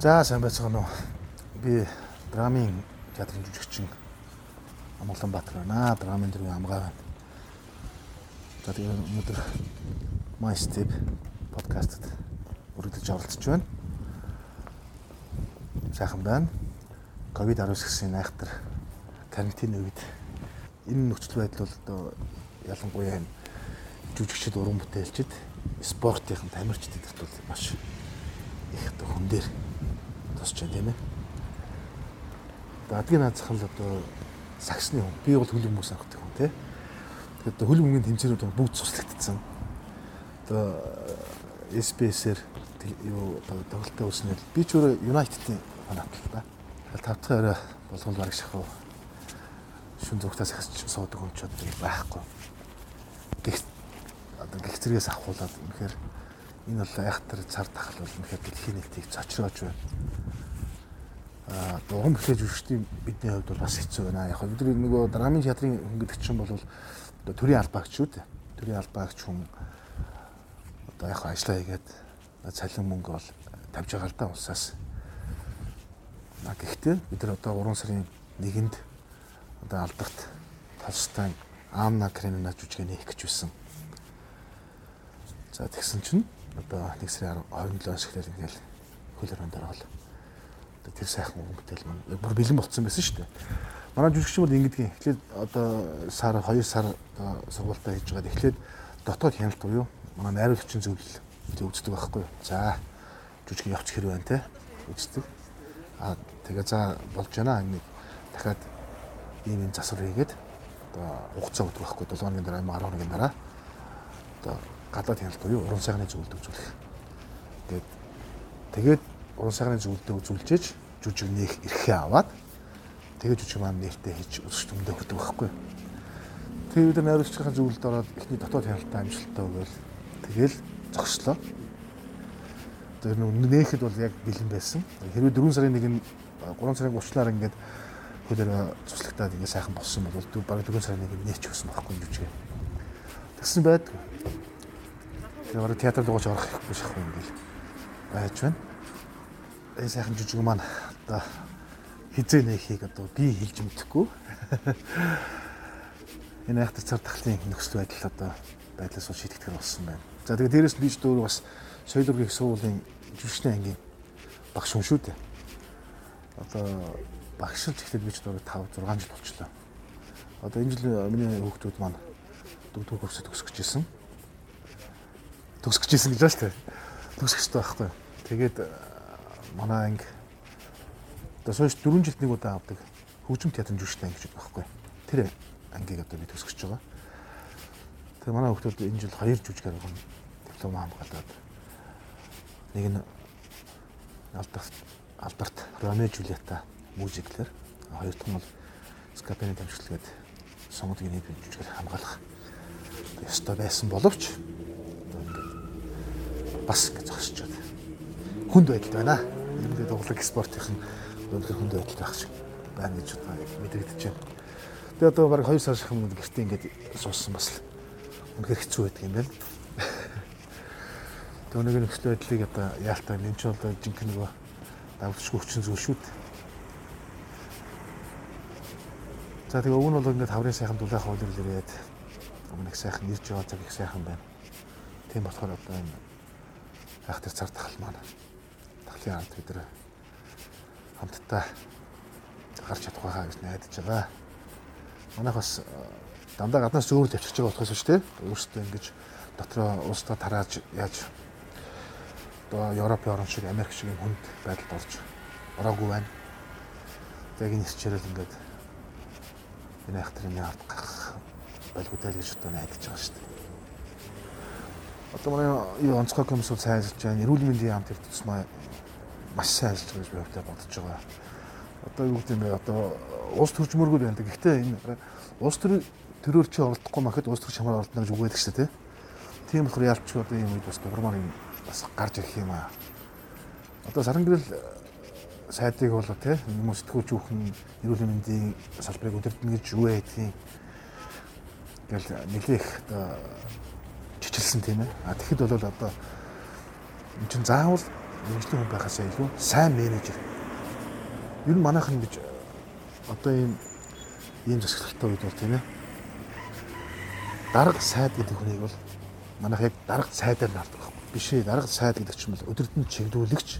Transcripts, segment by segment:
За сайн байцгаана уу. Би драмын театрын жүжигчин Амгалан Баатар байна. Драмын дэргийн амгаа байна. За тэгээ өнөөдөр My Step подкастт үргэлж оролцож байна. Сайхан байна. Ковид-19 гэсэн айхтар карантин үед энэ нөхцөл байдал бол ялангуяа жүжигчд уран бүтээлчд спортын тамирчид гэдэгт бол маш их одоо тосч байна тийм ээ. Адгийн наазах л одоо сагсны хүн. Би бол хөл хүмүүс авах хүн тийм. Тэгэхээр одоо хөл бөмбөгийн тэмцээнүүд бүгд цуслагдсан. Одоо SPS-ээр юу одоо тоглолтоо үснээр би ч өөрөө United-ийн фанат л да. Тэгэхээр тав дахь орой болгол бараг шахав. Шүн зүгтээс ахиж суудаг хүн ч одоо байхгүй. Гэх одоо гих зэрэгээс авахуулаад үнэхээр энэ бол айхтар цар тахал бол үнэхээр дэлхийн нийтийг зочроож байна дугам бэлээж үржтийн бидний хувьд бол бас хэцүү байна. Яг бид нөгөө драмын театрын хүн гэдэг чинь бол төрийн албаагч шүү дээ. Төрийн албаагч хүн одоо яг ажиллаа хийгээд цалин мөнгө бол тавьж байгаа л да улсаас. Гэхдээ бид нар одоо 3 сарын 1-нд одоо алдарт Толстой Анна Каренина жүжигээ нээх гэж байсан. За тэгсэн чинь одоо 1 сарын 27-ноос эхлээл ингээл хөл өрөөнд ороод тэр сайхан бүтээл маань бүр бэлэн болцсон байсан шүү дээ. Манай жүжигчин бол ингэдэгин эхлээд одоо сар 2 сар одоо сургуультаа хийж байгаад эхлээд дотоод хяналт буюу манай найруулагчийн зөвлөл үздэг байхгүй юу. За жүжиг явчих хэрэг байна те үздэг. Аа тэгээ за болж байна нэг дахиад ийм юм засвар хийгээд одоо хугацаа өгдөг байхгүй 7 хоногийн дараа 10 хоногийн дараа одоо гадаад хяналт буюу уран сайхны зөвлөлд үзүүлэх. Тэгээд тэгээд уран сайхны зөвлөлдөө үзүүлжээж жүжиг нээх эрхээ аваад тэгээ жүжиг маань нэртээ хийж өсөж төмдөө өгдөг байхгүй. Тэгээ бид найруулагчийн зөвлөлд ороод эхний дотоод хяналтаа амжилттай өгөөл тэгэл зогслоо. Тэр нээхэд бол яг бэлэн байсан. Хэрвээ 4 сарын 1 нь 3 сарын 30-аар ингээд хөлөөр цуслагдаад ингээд сайхан болсон бол бараг 4 сарын 1 нээч өгсөн байхгүй жүжиг. Тэгсэн байдгүй. Тэгээ бараг театрт дуугаж орох хэрэггүй шахах юм гээл байж байна энэ сайхан жүжиг маань одоо хизээ нэхийг одоо би хэлж мэдэхгүй. Энэ айхтар цар тахлын нөхцөл байдал одоо байдлаас бол шийдэгдэх болсон байна. За тэгээ дээрэс нь би ч дөөр бас соёл ургийн суулын жүжигчний ангийн багш хүн шүү дээ. Одоо багшилж ихлээр би ч дөөр 5 6 жил болчихлоо. Одоо энэ жил миний хүүхдүүд маань дөрөвдүгээр курсд төгсөх гэжсэн. Төгсөх гэжсэн гэж байна шүү дээ. Төгсөх хэрэгтэй байхгүй. Тэгээд манай анги одоо сойш 4 жилд нэг удаа авдаг хөгжим театрын жүжигчтэй анги гэж байхгүй. Тэр ангийг одоо би төсгөж байгаа. Тэгээ манай хүүхдүүд энэ жил хоёр жүжигээр байгаа диплом хамгаалаад нэг нь алдарт алдарт Ромео Жулиета мюзиклэр хоёр дахь нь бол Скапены дамжлаглгээд сонгодог нэг жүжигээр хамгаалах ёстой байсан боловч бас ингэ зогсож байна. Хүнд байдалд байна ерөнхийдөө дуглаг спортын өндөр хүнд байдал байх шиг байна гэж одоо мэдэгдэж байна. Тэгээ одоо баг 2 сар шахам гэртээ ингээд сууссан бас үнэхээр хэцүү байдаг юм байна. Тэгээ нэг нөхцөл байдлыг одоо яалтаа энэ ч бол жинхэнэ нөгөө давтшгүй хүчин зүйл шүү дээ. За тэгээ өг нь бол ингээд хаврын сайхан дулаах хуулиар ирээд өмнөх сайхан ирж байгаа цаг их сайхан байна. Тийм болохоор одоо энэ хайхтар цар тахал маань Монголын хамт бид нар хамтдаа гарч чадах байхаа гэж найдаж байгаа. Манайх бас дандаа гаднаас зөөр тавьчих байгаа болохоос шүү дээ. Өөрсдөө ингэж дотроо улсдаа тарааж яаж одоо Европын орн шиг Америк шиг юм хүнд байдалд орж ороогүй байна. Тэгээд энэ хичээл ингээд энэ ахтрын ард гарах байлгуудаа гэж одоо найдаж байгаа шүү дээ. Одоо манай юу онцгой комисс сайн ажиллаж байгаа. Эрүүл мэндийн хамт тусмаа маш сайн ажиллаж байгаа гэж би хувьдаа бодож байгаа. Одоо юу гэдэг юм бэ? Одоо улс төрч мөргөл байна. Гэхдээ энэ улс төр төрөөр чи оролдохгүй махад улс төр чамаар оролдоно гэж үгээд шүү дээ. Тийм болохоор ялч одоо юм үед бас гурмаар юм бас гарч ирэх юм аа. Одоо сарангэрэл сайдыг бол тий хүмүүс сэтгүүлч хүүхэн эрүүл мэндийн салбарыг удирдна гэж юу байдгийг ингээл нэлээх одоо чичилсэн тийм ээ. А тэгэхэд бол одоо эн чин заавал мэрэгжлийн хүн байхасаа илүү сайн менежер. Ер нь манайхан гэж одоо ийм ийм засаглалтай үед бол тийм ээ. Дарга сайд гэдэг хүнийг бол манайх яг дарга сайдаар нардаг байхгүй. Биш ээ дарга сайд гэдэг чинь бол өдөртөн чиглүүлэгч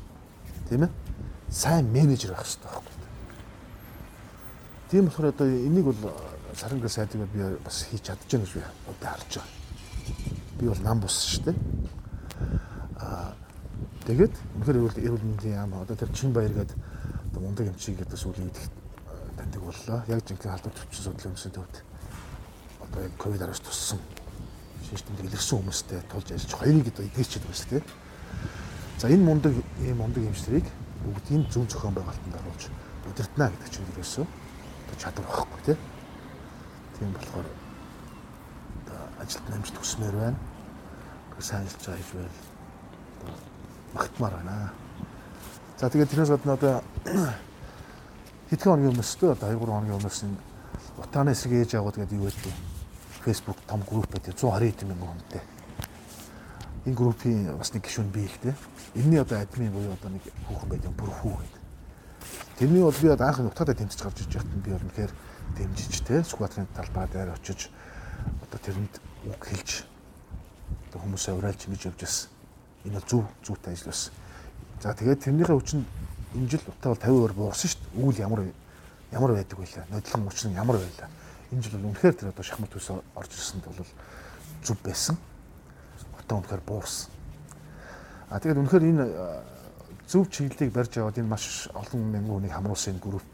тийм ээ. Сайн менежер байх хэрэгтэй байхгүй. Тийм болохоор одоо энийг бол саранга сайдыг би бас хийж чадчихна гэж би одоо харж байгаа. Би бол нам бус шүү дээ. Тэгээд үнэхээр эрүүл мэндийн яам одоо тэр чин баяр гэдэг одоо мундаг эмчиг гэдэг сүлийн идэх таньдаг боллоо. Яг жинхэнэ халдвар төвчин судлын өмсөн төвд одоо яг ковид 19 туссан шийдтэнд илэрсэн хүмүүстэй тулж ажиллаж хоёрыг одоо эдгэрчээд байна шүү дээ. За энэ мундаг ийм мундаг эмчдрийг бүгдийг зөв зохион байгуулалтанд оруулж удирдана гэдэг чинь ерөөсөө чадвар واخхгүй тий. Тийм болохоор ажилд намжт хүсмээр байна. Сайн ажиллаж байгаа гэж байна Магтмаар байна. За тэгээд тэрнээс гадна одоо хэдхэн хоногийн өмнөөс тэ одоо 2 3 хоногийн өмнөөс энэ утааны эсрэг ээж аваад гэдэг юу гэдэг Facebook том групп байдаг 120 хэдэн мянган хүнтэй. Энэ группийн бас нэг гишүүн бий ихтэй. Энийний одоо админ буюу одоо нэг хүүхэн байдаг бүр хүү гэдэг. Тэрний бол би одоо анх утгаатай тэмцэж гарч иж байхад би бол үнэхээр дэмжиж те Сүхбаатарын талбай дээр очиж одоо тэрэнд үг хэлж одоо хүмүүсээ урайлж ингэж явж бас энэ бол зөв зүйтэй ажил бас. За тэгээд тэрнийхээ хүчин энэ жил утаа бол 50% буурсан шүү дээ. Үүл ямар ямар байдаг вэ? Нодлон мөч нь ямар байлаа? Энэ жил бол үнэхээр тэр одоо шахмат төс орж ирсэнд бол зүв байсан. Утаа үнэхээр буурсан. А тэгээд үнэхээр энэ зөв чиглэлийг барьж аваад энэ маш олон мянган хүнийг хамруулсан групп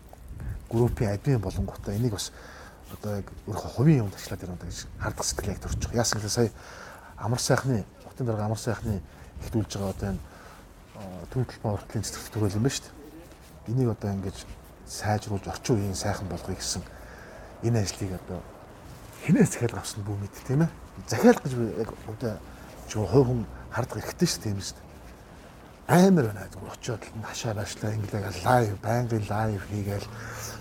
группийн админ болонготой энийг бас одоо яг өөрөө хувийн ажиллаад ирэх удаа гэж хардах сэтгэл яг байгаа. Яасан гэвэл сая амар сайхны утын дарга амар сайхны ихтүүлж байгаа одоо энэ төвдөл боортлын цэцэрлэг төрөл юм ба шүү дээ. Энийг одоо ингэж сайжруулж орчин үеийн сайхан болгоё гэсэн энэ ажлыг одоо хинээс захиал авсан бүү мэд тийм ээ. Захиал гэж яг одоо чуу хувь хүн хардах хэрэгтэй шүү тийм шүү. Амар байна. Очоод хашаа башлаа инглээ лайв, байнгын лайв хийгээл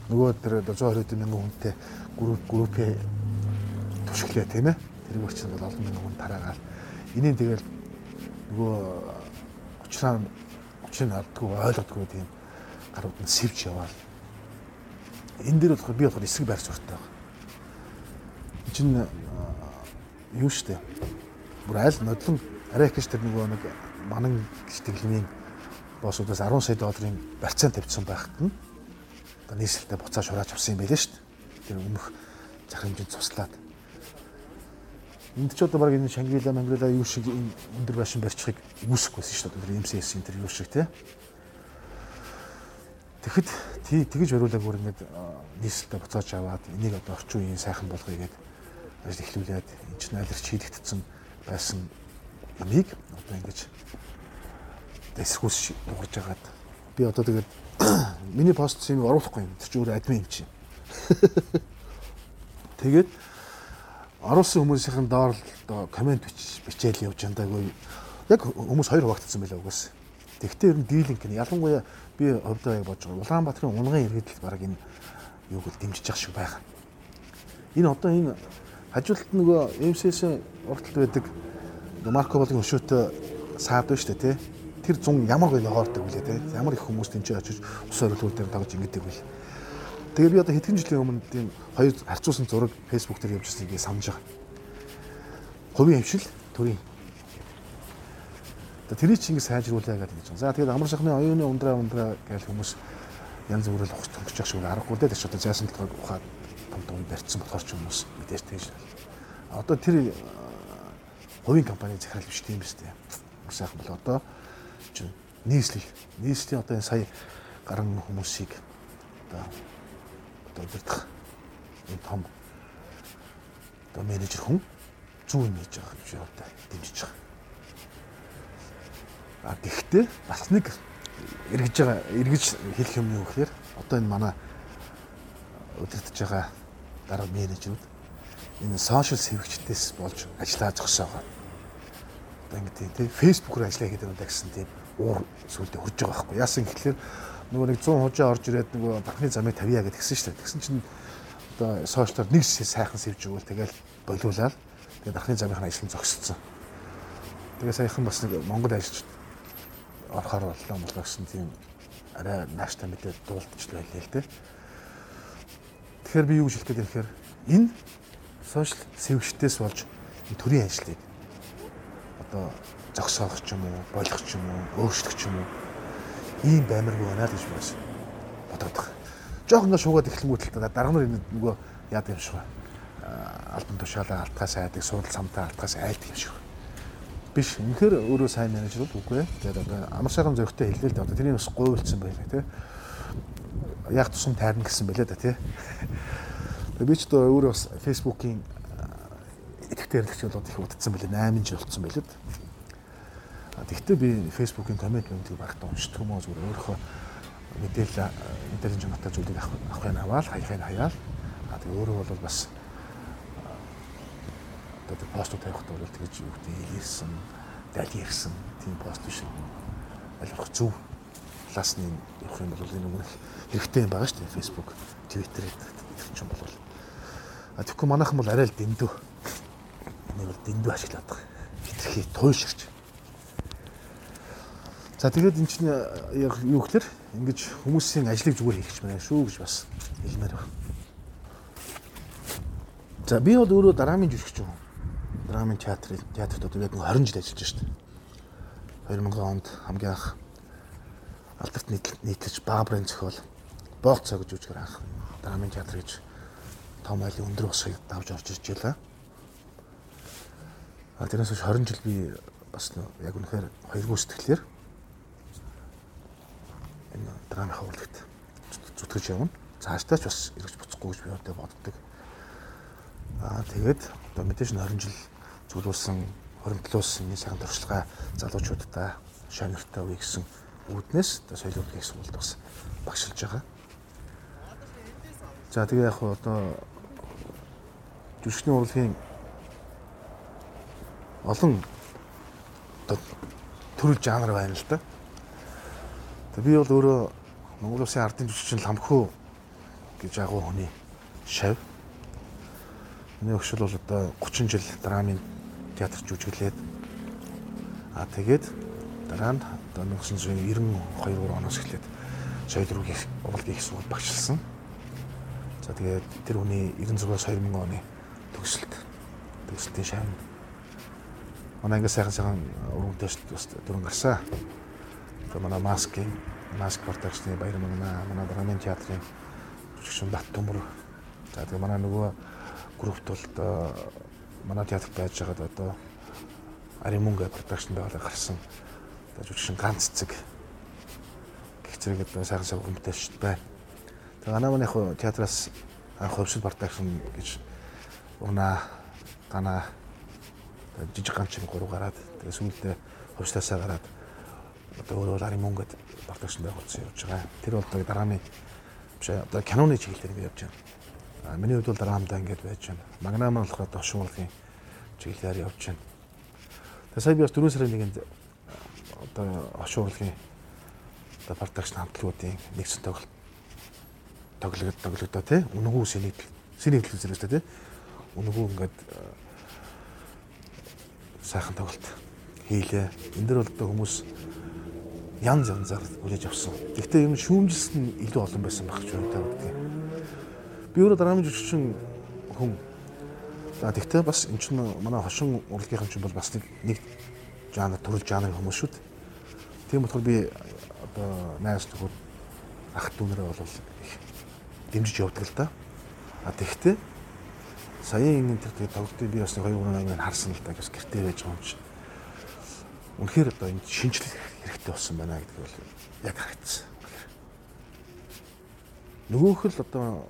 нөгөө тэр 120 мянган хүнтэй групп группээ түшглээ тийм ээ. Тэр үрчинд бол олон мянган хүн тараагаал. Энийг тэгэл нөгөө учраа учрыг алдгүй ойлгодгүй тийм гарууд нь сэвж яваал. Энэ дээр болохоор би болохоор эсрэг байр суурьтай байна. Чин юу штэ. Бүр аль нодлон арай их гэж тэр нөгөө нэг манан гэжтэглэмийн боссуудаас 10 сая долларын барьцаан тавьсан байхад нь одоо нийслэлтэй буцаа шурааж авсан юм байлээ дээ. Тэр өмнөх зах хэмжээнд цуслаад. Энд ч одоо баг энэ Шангрила, Мангрила юу шиг энэ өндөр байшин барьчихыг үүсэхгүйсэн шүү дээ. Тэр МСС энэ тэр юу шиг те. Тэгэхэд тий тэгж бариулаагүй ингээд нийслэлтэй буцааж аваад энийг одоо орчин үеийн сайхан болгоё гэдэг ажил эхлүүлээд энэ чинь айлэрч хийлэгдсэн байсан ямиг одоо ингэж эсргүүс дуурж агаад би одоо тэгээд миний пост юм оруулахгүй юм. Тэр чинь өөр админ юм чинь. Тэгээд оруулсан хүмүүсийн доор л комент бичээл явж андаагүй. Яг хүмүүс хоёр хуваагдсан байлаа угаас. Тэгвэл ер нь дийлинг нь ялангуяа би хувьдаа яг бодож байгаа. Улаанбаатарын унган иргэдэл баг энэ юуг л дэмжиж явах шиг байгаа. Энэ одоо энэ хажуулт нөгөө МСС урталт байдаг Марко Болгийн өшөөтэй саад байна шүү дээ тий. Тэр зун ямар гоё хоордог вүлээ тий. Ямар их хүмүүс тэнцээ очиж ус орилуул дээр тоглож ингэдэг вүл. Тэгээ би одоо хэдхэн жилийн өмнө тийм хоёр харьцуулсан зураг фэйсбુક дээр явж байгааг санаж байгаа. Хувийн хвшил төрийн. Тэрийг чи ингэ сайжруулъя гэдэг гэж. За тэгээд амар шахны оюуны ундраа ундраа гэж хүмүүс янз бүрэл ухаж төнгөж явах шиг аргагүй дээ ч одоо зайсан талаар ухаад том том барьцсан болохоор ч хүмүүс мэдээж тэгж. Одоо тэр хувийн компани захирал биш тийм биз дээ. Сайхан бол одоо чинь нийслэл нийслэлийн одоо энэ сая гарan хүмүүсийг одоо одоо удирдах энэ том одоо менежер хүн зүүн нээж байгаа гэж одоо дэмжиж байгаа. А гэхдээ бас нэг эргэж байгаа эргэж хэлэх юм юу гэхээр одоо энэ манай удирдах байгаа дарга менежерүүд энэ сошиал сэвэгчдээс болж ажиллаа зогсоо байгаа. Одоо ингэ тийм фэйсбүүкээр ажиллаа гэдэг да гэсэн тийм уур сүлдө хурж байгаа байхгүй. Яасан гэхэлэр нөгөө нэг 100 хужаа орж ирээд нөгөө банкны замыг тавья гэдгсэн шүү дээ. Тэгсэн чинь одоо сошиалаар нэг сайхан сэвж өгвөл тэгэл болиулаад тэгээд анхны замынхаа ажил нь зогсцсон. Тэгээ саяхан бас нэг Монгол ажилч орохоор боллоо молоо гэсэн тийм арай нааштай мэдээд дуулдчихлаа л дээ. Тэгэхээр би юу гэж хэлэх гээд ихээр энэ сошиал сэвгчтээс болж төрийн ажлыг одоо зогсоох ч юм уу, болох ч юм уу, өөрчлөх ч юм уу ийм баймиргүй байна гэж бас бодоод байгаа. Жохон шуугаад эхлэнгүүт л дарга нар нөгөө яад юм шиг альбан тушаалаа алтгаас айдаг, суудал самтаа алтгаас айдаг юм шиг. Биш. Үнэхээр өөрөө сайн менежер бол үгүй ээ. Тэгээд одоо амар сайхан зөрөгтэй хэллээ л дээ. Одоо тэрийг бас гуйлцсан байлаа тий. Яг тусам тайрна гэсэн байлаа да тий. Тэгээд би ч одоо өөрөө бас Facebook-ийн идэвхтэй хэрэгч болоод их удацсан байлаа. 8 жил болцсон байлаа. Тэгвэл би Facebook-ийн коммент юмдыг багтаа уншдаг юм уу зүгээр өөрөө мэдээлэл мэдээлэл жингатай зүйлийг авах авахын аваад хаяхын хаяал. А тэгээ өөрөө бол бас одоо постууд тавихад бол тэгэж юу гэдэг ирсэн, дали ирсэн тийм пост биш. Ойлгох зөв талаасны явах юм бол энэ өмнөх хэрэгтэй юм байгаа шүү дээ. Facebook, Twitter гэдэг чинь бол а тэгэхгүй манайхан бол арай л дэндүү. Нэг бол дэндүү ашиглаад байгаа. Хитрхи туйлширч. За тэгээд эн чинь яг юу гэхээр ингэж хүмүүсийн ажлыг зүгээр хийх юм байна шүү гэж бас хэлмээр байна. За би бол өөрөө дараамын жүжигч юм драмын театрын театрт одоо яг 20 жил ажиллаж штэ. 2000 онд хамгийн анх алдарт нийтлэж Баабрын зохиол боог цаг гэж үжгээр анх драмын театр гэж том айлын өндөр усыг давж орж ирж байлаа. А тэрнээс хойш 20 жил би бас яг үнэхээр хоёргүй сэтгэлээр энэ драмын хавлагт зүтгэж явна. Цаашдаа ч бас эргэж буцахгүй гэж би одоо боддог. Аа тэгээд одоо мэдээж 20 жил зүйлүүлсэн хоримтлуулсан энэ сайхан туршлагаа залуучуудаа шанартай үе гэсэн үүднээс одоо соёлын удирдлагын сургуульд бас багшилж байгаа. За тэгээ яг одоо жүжигчний урлагийн олон одоо төрөл жанр байна л да. Тэгээ би бол өөрөө Монгол Улсын ардын жүжигчин Ламхөө гэж агуу хүний шав. Миний өгшөл бол одоо 30 жил драмын театрч үжиглээд аа тэгээд дараа нь одоо 1992 оноос эхлээд соёл руу урлагийн их сургууль багшилсан. За тэгээд тэр хүний 96-аас 2000 оны төгсөлт төгсөлтийн шавь манай ингээ сайхан сайхан өргөнтэй бас дөрөн гарсан. Тэгээ манай маскын маск продакшны баяр мангана манай драмын театрын жүжигчин Бат Төмөр. За тэгээ манай нөгөө группт бол манай театрт байж байгаад одоо Аримунга продакшн байгууллага гарсан. Одоо жүжигчин ганц цэцэг гэх зэрэг одоо сайхан сайхан хүмүүст байна. Тэгээ анаа маань яг театраас анх хөвсөл продакшн гэж унаа гана жижиг ганчин гурав гараад тэгээ сүүлдээ хөвслөөсөө гараад одоо өөрөө Аримунгад продакшн байгуулсан явж байгаа. Тэр бол одоо дарааны биш одоо киноны чиглэлээр ингэ явж байна. Миний хувьд бол драмада ингэж байж байна. Магнам болохоор дошуулгын чиглэлээр явж байна. Тэгээ сая би бас 4 сарын нэгэнд одоо хошуурлын одоо продакшн хамтлагуудын нэгэн тоглолт тоглогд тоглогдоо тий үнгүү сэний сэний хэлхэл зэрэгтэй тий үнгүү ингээд сайхан тоглолт хийлээ. Энд дэр бол одоо хүмүүс янз янзаар хүлээж авсан. Гэхдээ юм шүүмжилсэн илүү олон байсан байх юм та үгтэй. Би өөрөө драмын жүжигчин хүн. За тэгтээ бас эн чинь манай хошин урлагийнхан чинь бол бас нэг жанр төрөл жанрын хүмүүс шүү дээ. Тийм болохоор би одоо найз нөхөр ах дүүнэрээ бол их дэмжиж явдаг л да. А тэгтээ саяын энэ тэр тоглолтын би бас 2 3 ангид харсан л да гэж гэртээ байж байгаа юм чинь. Үнэхээр одоо энэ шинжлэх хэрэгтэй болсон байна гэдэг бол яг харагдсан. Нөгөөх л одоо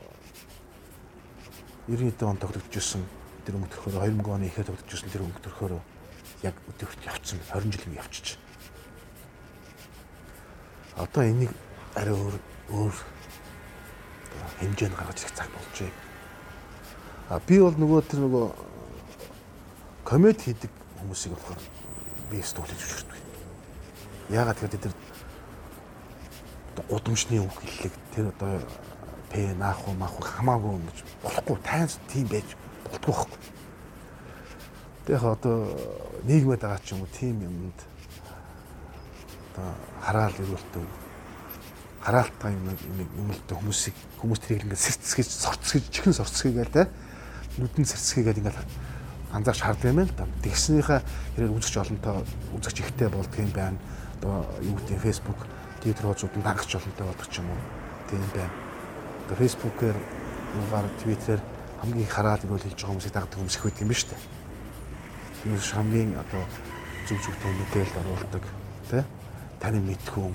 90 он тоглогдож тэр өнгө төрхөөр 2000 оны ихээр тоглогдож тэр өнгө төрхөөр яг өдөрт явцсан 20 жил явчихж. Одоо энийг арай өөр өөр хэмжээнд гаргаж ирэх цаг болжээ. А би бол нөгөө тэр нөгөө комеди хийдэг хүмүүсийг болохоор би студид жүжигчтэй. Яагаад гэвэл тэр гудамжны үг хэллэг тэр одоо П наах уу маах уу хамаагүй гэж болохгүй тайнс тийм байж болтгүй байхгүй. Тэгэхээр одоо нийгмэд байгаа ч юм уу тийм юмд одоо хараал ирүүлдэг хараалтай юм юм л дээ хүмүүсийг хүмүүс тэрийг ингээд сэрцгэж сорцгэж чихэн сорцгийгээл те нүдэн сэрцгийгээл ингээд анзаарч харддаг юм л да. Тэгснийхаа хэрэг үзэгч олонтой үзэгч ихтэй болдго юм байна. Одоо юу гэдэг Facebook, Twitter хуудасууд дагч олонтой болдог ч юм уу. Тийм байна. Одоо Facebook-ээр юугаар Twitter-ээр хамгийн хараал ирүүл хийж байгаа хүмүүсийг дагдаг хүмүүс их байдаг юм ба шүү дээ. Тэгээс хамгийн одоо зүг зүгтэй мэдээлэл оруулдаг тий таны мэдхүүн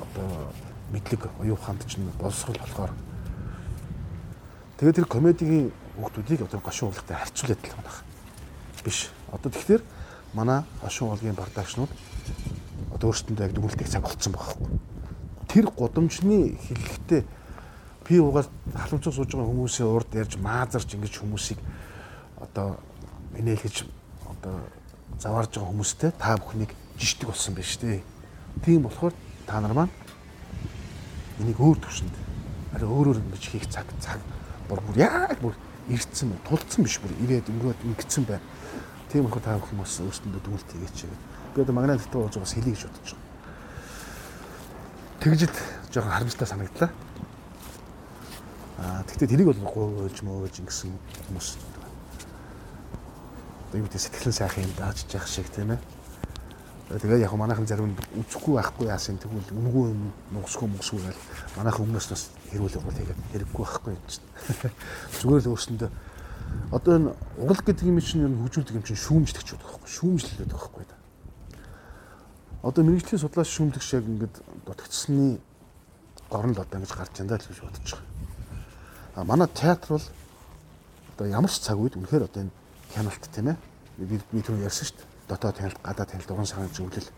одоо мэдлэг оюу ухаанд ч боловсрол болохоор тэгээд тэр комедигийн хүмүүсийг одоо гошин уулгатай харьцуулаад л байна. Биш. Одоо тэгэхээр манай гошин уулгын бардагчнууд одоо өөрсдөндөө яг дүгнэлтийг цаг болцсон байгаа хэрэг. Тэр гудамжны хэлэхдээ пи угаар халамжуу сууж байгаа хүмүүсийн урд ярьж маазарч ингэж хүмүүсийг одоо инээлгэж одоо заваарж байгаа хүмүүстэй та бүхнийг жишдэг болсон байна шүү дээ. Тийм болохоор та нар маань энийг өөр төвшөнд арай өөрөөр ингэж хийх цаг цаг бүр яг бүр ирцэн тулцсан биш бүр ирээд өнгөрөөд ингэсэн байна. Тийм болохоор та хүмүүс өөрсдөндөө дүгнэлт хийгээч. Би одоо магнат дотор ууж байгаас хэлий гэж бодож байгаа. Тэгжил жоохон харамсалтай санагдлаа. Аа тэгтээ тэрийг бол гуйлж мөөж ингэсэн хүмүүс юу гэдэг сэтгэлэн сайхан юм дааж яах шиг тийм ээ. Тэгээ яг манайхан зарим үзэхгүй байхгүй яасан тэгвэл үнгүй юм нугсгүй мөсгүй гэл манайхан өмнөөс бас хэрүүл урал хийгээд хэрэггүй байхгүй юм чинь. Зүгээр л өөрсөндөө одоо энэ урал гэдэг юм чинь ер нь хөгжүүлдэг юм чинь шүүмжлэгч байдаг байхгүй шүүмжлэлээд байхгүй да. Одоо мэрэгжлийн судлаач шүүмлэгч яг ингээд дутагдсны горн л одоо ингэж гарч янда л гэж бодож байгаа. А манай театр бол одоо ямар ч цаг үед үнэхээр одоо энэ хяналт тийм ээ. Би би түрүү ярьсан шүү дээ. Дотоод хяналт, гадаад хяналт, уран сарын зөвлөл.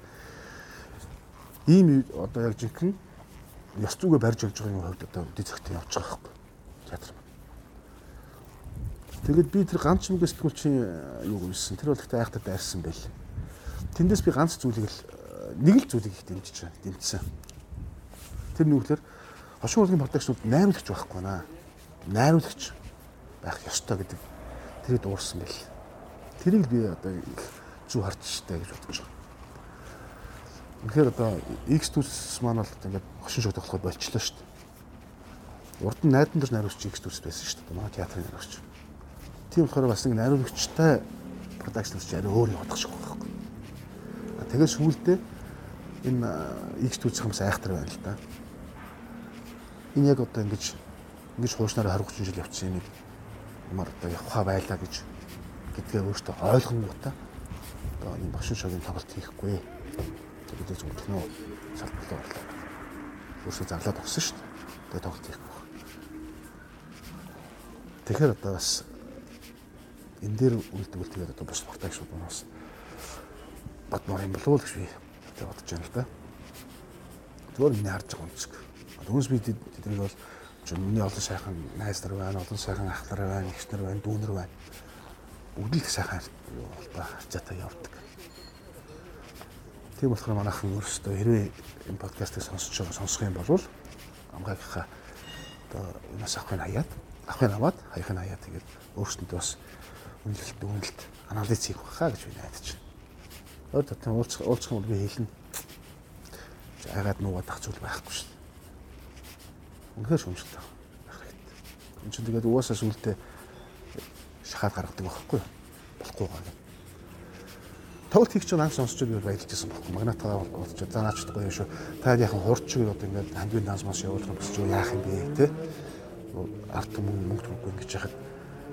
Ийм одоо яг жинхэнэ ёс зүгээ барьж явж байгаа юм хувьд одоо үди цагт явж байгаа байхгүй. Театр. Тэгэд би тэр ганц мөнгө сэтгүүлчийн юу гүйсэн. Тэр бол ихтэй айхтад дайрсан байл. Тэндээс би ганц зүйлийг л нэг л зүйлийг их дэмжиж байна. Дэмжсэн. Тэр нүглэр хошин урлагийн продакшнууд найруулагч байхгүй наа. Найруулагч байх ёстой гэдэг тэрийг дуурсан байл. Тэрийг би одоо зүг харж штэ гэж бодож байгаа. Тэгэхээр одоо X төс маань бол ингээд хошин шогдох болохоор болчлоо штэ. Урд нь найдан дээр найруулагч X төс байсан штэ. Манай театрын найруулагч. Тийм болохоор бас нэг найруулагчтай продакшнс ч арай өөр явах шиг байгаа байхгүй. Тэгээд сүүлдээ энэ X төс хамс айхтар байна л да. Энэ яг одоо ингэж ингэж хуушнаар 20 30 жил явчихсан юм ямар одоо явха байлаа гэж гэдгээ өөртөө ойлгонгуудаа одоо энэ багшин шогийн тоглолт хийхгүй. Тэгээд зөвхөн нөө салбарлаа орлоо. Өөрсдөө зарлаад өгсөн шүү дээ. Тэгээд тоглолт хийхгүй. Тэгэхээр одоо бас энэ дээр үлдвэл тэгээд одоо бус спортагчуд манаас бодмоор юм болов уу гэж би бодож байна л да. Зүгээр миний харж байгаа үнцэг. Түүнээс би тэднийг бол миний олон сайхан найз нар байна, олон сайхан ах нар байна, ихч нар байна, дүү нар байна. Бүгд л сайхан юу болтой харьцаатай явдаг. Тийм болохоор манайхан өөрсдөө хэрвээ энэ подкастыг сонсож байгаа сонсох юм бол амгаагийнхаа одоо юунаас авахын хаяад авахын аваад хаяхын хаяад тэгээд өөрсдөндөө бас үнэлэлт үнэлэлт анализ хийх байхаа гэж би найдаж байна. Өөр татан уулзах уулзах юм би хэлнэ. Агаад нуугаад ах зүйл байхгүй шүү. Үнэхээр шүмжлэлтэй байх хэрэгтэй. Энд чинь тэгээд угаасаа сүултээ шахаад гаргадаг байхгүй болохгүй байгаа. Тоглолт хийх чинь анх сонсч би баярлж байсан байхгүй. Магнатаа бодож за наач гоё шүү. Та яхан хурч гээд одоо ингээд хамгийн данс маш явуулах гэж юу яах юм бэ те. Арт мөнгө мөнгө төгөхгүй ингэж яхад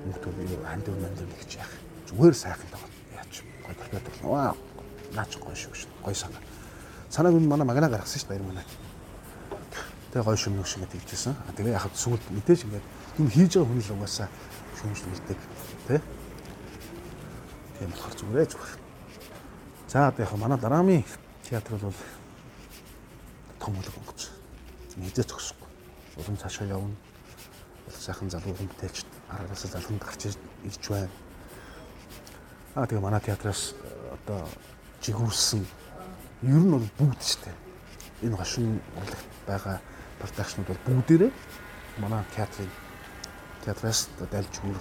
мөнгө төг юу ханд өн манд гэж яах. Зүгээр сайхан тоглоо. Яач гоё тогтоод вау. Наач гоё шүү шүү. Гоё санаа. Санааг нь манай магнаа гаргасан шүү баяр манай. Тэгээ гой шүмнэг шиг тэгжсэн. Тэгээ яхад сүүлд мэдээж ингээд юм хийж байгаа хүн л угаасаа шүмжлүүлдэг тий. Тийм болохоор зүгээрээ зүгээр. За одоо яг манай дараамын театр бол том үлэг онгоц. Мэдээ зогсохгүй. Улам цаашаа явна. Бол сайхан залуу хүнтэйч араас залханд гарч ирж байна. Аа тэгээ манай театраас одоо жигүүрсэн ер нь бол бүгд ч тийм энэ гашин урлагт байгаа продакшнууд бол бүгдээрээ манай театрын театраас дайлж хөр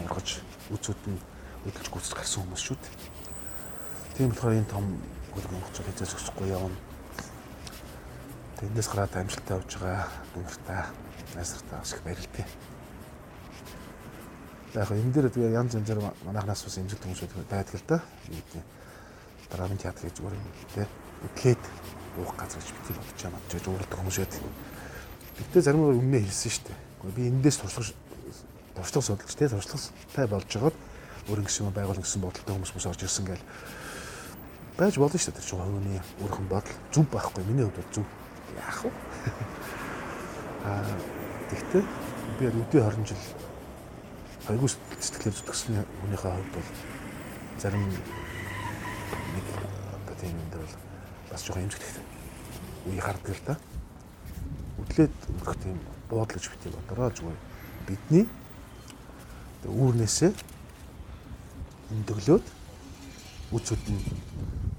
нургаж үзүүд нь хөдөлж гүйцэх гарсан хүмүүс шүү дээ. Тийм болохоор энэ том хөл Монгол хэзээ зогсохгүй явна. Тэндээс гараад амжилттай явж байгаа дүнхтэй найсартай бас их баярлалтай. Яг энэ дээр тэгээ янз янзаар манайхнаас бас имжил хүмүүсүүд байдаг л да. Дараагийн театр гэж зүгээр юм тий. Өглээд уух газар гэж бити бодож байгаа мод жиж уурдаг хүмүүс байдаг. Гэтэ зарим нь өмнө хэлсэн шүү дээ. Би эндээс туршлага туршлага судалж тий туршлагатай болж байгаад өөр ингэсэн байгуул гэсэн бодолтой хүмүүс мөс орж ирсэн гэл байж болно шүү дээ. Тэр чинь хувийн өөрхөн бодол зүв байхгүй. Миний хувьд зүв. Яах вэ? Аа тэгтээ би өдөө 20 жил айгуу сэтгэлээр зүтгэсэн хүнийхээ хувьд бол зарим нэг одоо тийм юм дээр бол бас жоохон эмзэгтэй үе хардаг л да. Үдлээд өгөх тийм буудлаж битээ бодороо зүгээр бидний үүрнээсээ өндөглөөд үцүүд нь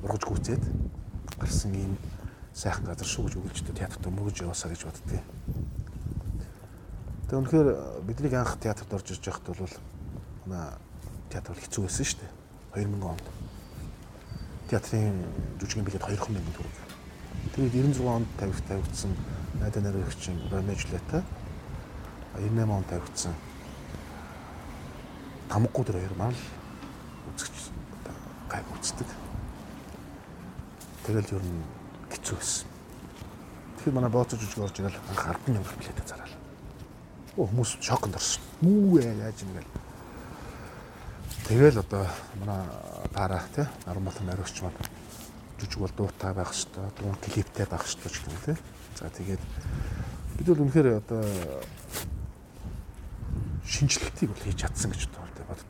ургаж гүцээд гарсан ийм сайхан газар шүү гэж өгөлжтэй театрт мөрөж яваасаа гэж боддгийг. Тэгээ үнэхээр бидний анх театрт орж иж байхад бол манай театр хэцүү байсан шүү дээ. 2000 онд. Театрын жүжигний билет 200 сая төгрөг. Тэгээд 96 онд тавих тавигдсан найдаа нарийнхчин Ромео Жулета 98 онд тавигдсан тамггүй тэр хоёр мал үзэгч гайг үздэг. Тэгэл ер нь хэцүү байсан. Тэгэхээр манай бооцож жүжиг орж ирэл анх 10 мянга билет зараад. Оо хүмүүс шоконд орсон. Мүү ээ яаж юм гээл. Тэгэл одоо манай таараа тий Арамбалтын ариусч маань жүжиг бол дуутай байх хэвээр, дуун клиптэй байх хэвээр ч гэх юм тий. За тэгээд бид бол үнэхээр одоо шинжлэхтийг бол хийж чадсан гэж боддог.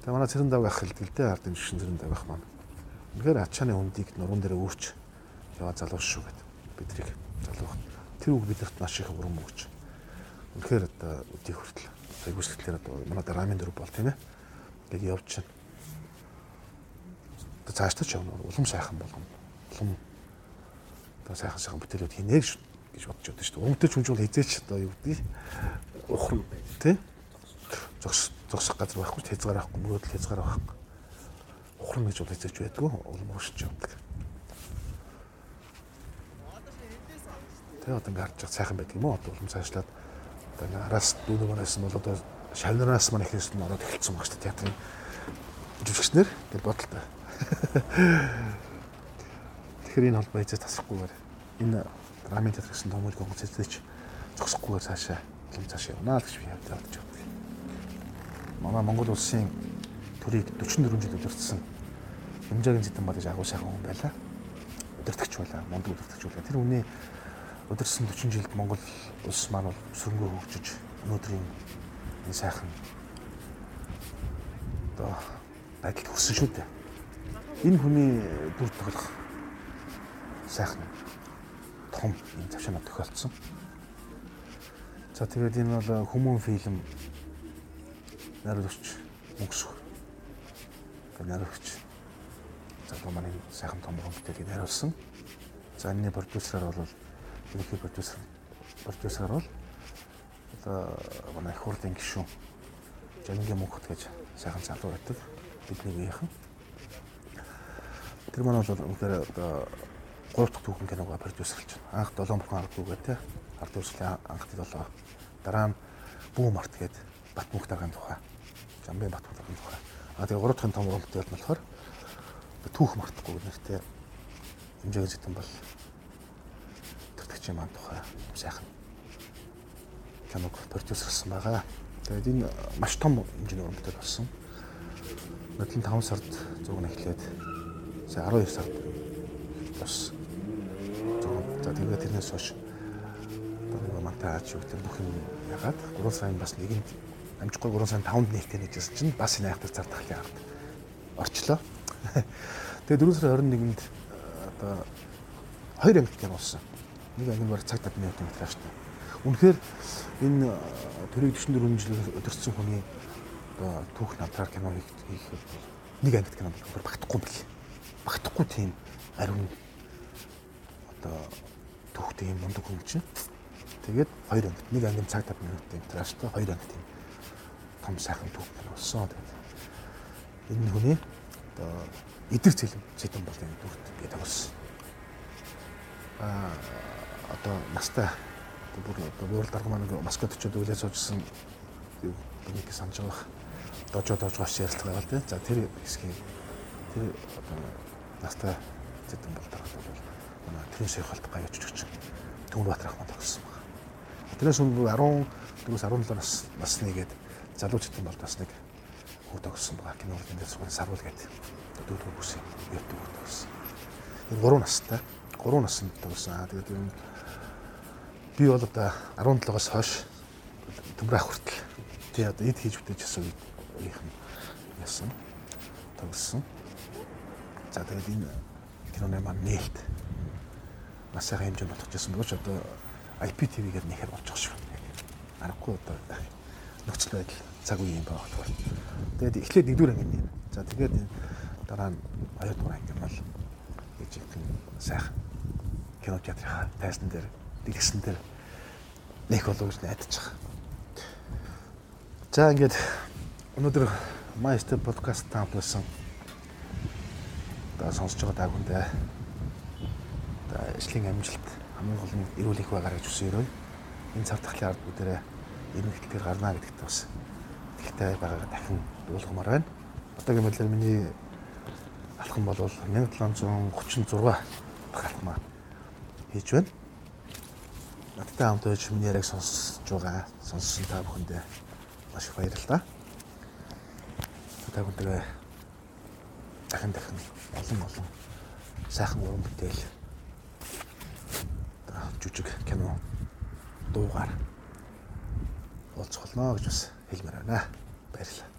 Тэгээ манай цэрэн давх хэлдэг л дээ ардын жишин цэрэн давх маань. Үнэхээр ачааны үндийг нуруунд дээр өөрч яваа залуу шүү гэд бидрийг залуу. Тэр үг бидэрт маш их урам өгч. Үнэхээр одоо өдий хүртэл айгуусгэлээр одоо манай драмын дөрв бол тийм ээ. Ингээд явж чинь. Одоо цаашдаа ч явна улам сайхан болгоно. Улам одоо сайхан сайхан бүтээлүүд хийнэ гэж бодож байдаг шүү дээ. Өмтөж хүнжүүл хизээч одоо юу гэдгийг ухран тий зогс зогсох газар байхгүй хязгаар байхгүй мөрөөдөл хязгаар байхгүй ухран гэж бол хэзээч байдгүй улам уушч явдаг. Тэгээ одоо ингэ харж байгаа сайхан байдаг юм уу? Одоо улам цаашлаад одоо араас дүүнэг манаас нь бол одоо шавнараас маань ихнээс нь ороод эхэлсэн баг шүү дээ театрын жүжигчнэр гэж бодолтой. Тэгэхээр энэ холбоо хэзээ тасрахгүйгээр энэ драмын театр гэсэн томьёолын конкурс хэзээ ч зогсохгүйгээр цаашаа юм цаашаа явна л гэж би бодож байна манай Монгол улсын төрийг 44 жил удирдсан Хэмжээгийн зэтэн бадаж агуу сайхан хүн байлаа. Удирдахч байлаа, мундаг удирдахч байлаа. Тэр хүний удирсан 40 жилд Монгол улс маань бол сөрөнгөө хөгжиж өнөөдрийн энэ сайхан одоо байдалд хүрсэн шүү дээ. Энэ хүний дүр тоглох сайхан том юм завшаанаа тохиолдсон. За тэгээд энэ бол хүмүүн фильм найруулагч мөнгөсөх. Гэ найруулагч. За одоо манай сайхан том хүмүүстийг найруулсан. За энэний продюсераар бол ерөнхий продюсер продюсер бол одоо манай их хурлын гишүүн Жанингийн мөнхөт гэж сайхан залуу байдаг. Бидний үеийнхэн. Тэр маань бол үнэхээр одоо 3 дахь түүхэн киногоо продюсерлж байна. Анх 7 бүхэн ард дүүгээ те. Ард дүүслийн анх 7. Дараа нь Бүү март гээд Батмөнх даргын тухай. Жамбын Батболгийн тухай. А тэгээ гурав дахь том уралт дээр нь болохоор түүх мартахгүй нэртэй хэмжээгийн зэтэн бол төртөгчийн маань тухай сайхан киног продюсерсан байгаа. Тэгээд энэ маш том хэмжээний уран бүтээл болсон. Нодлон 5 сард зураг нь эхлээд сая 12 сард бас зураг. За тэгээд тэрнээс хойш одоо мантай аач юу гэдэг бүх юм ягаад 3 сарын бас нэгэнд амжихгүй 3 сарын 5-нд нээлттэй нэгжсэн чинь бас энэ айхтар цар тахлын ард орчлоо. Тэгээ 4 сарын 21-нд одоо хоёр анги кино болсон. Нэг анги нь цаг 50 минутын метраж та. Үнэхээр энэ төрийг 44 жил өдөрцсөн хүний одоо түүх надраар кино хийх нэг ангид кино болохоор багтахгүй бил. Багтахгүй тийм ариун одоо түүхтэй юм мундаг хүн чинь. Тэгээд хоёр ангид нэг анги цаг 50 минутын метражтай хоёр анги тийм том сайхан түүх болсон. Энэ хүний одоо эдгэр цэлэм цэдэн бол энэ дүрт би тогсон. Аа одоо настай бүр одоо буур дарга маань Москвад очиод үйлээ суужсэн нэг санаж байгаа. Дожоо дож гош ярилцлага байгаа тийм. За тэр хэсгийг тэр одоо настай цэдэн бол дарга бол манай тэрэн сойхолт гаяч чөч Түмэн Баатар ах маань тогсон байна. Тэрээс өмнө 14-өөс 17 нас насныгээд залуу цэдэн бол бас нэг хүү тогсон байгаа. Кино эндээс сувын сарвал гэдэг. Дөрөв бүс ярьдаг хүү тогсон. Энэ 3 настай 3 наснд тогсон. Тэгээд ер нь би бол одоо 17-оос хойш төмөр ах хүртэл тий одоо эд хийж бүтээж гэсэн үеийнхэн ясан тогсон. За тэгээд энэ киноны маань нээлт сайхан хэмжээнд ботгожсэн бөгөөч одоо IPTV гэдэг нэхэр байгаа шүү. Аргагүй одоо нөхцөл байдал цаг үеийн байх болохоор. Тэгээд эхлээд нэгдүгээр анги нэр. За тэгээд дараа нь хоёрдугаар анги бол гэж их сайхан кино театрын тайзан дээр дэлгэсэн дээр нэх болов гэж байгаа. За ингээд өнөөдөр Майстер подкаст таамагласан. За сонсож байгаа та бүхэндээ за ажлын амжилт хамгийн гол нь эрүүл их байгаарай гэж хүсэн өрөө. Энэ цав тахлын ард бүгдээрээ энэ хэлтгээр гарна гэдэгт бас ихтэй байгаагаа дахин дуулгамаар байна. Одоогийн мэдлэр миний алхам бол 1736 дахь алхмаа хийж байна. Надтай хамт байж миний яриаг сонсож байгаа сонссон та бүхэндээ маш их баярлалаа. Та бүхэндээ дахин дахин олон олон сайхан уран бүтээл жүжиг кино дуугаар уулзах болно гэж бас хэлмээр байна. Баярлалаа.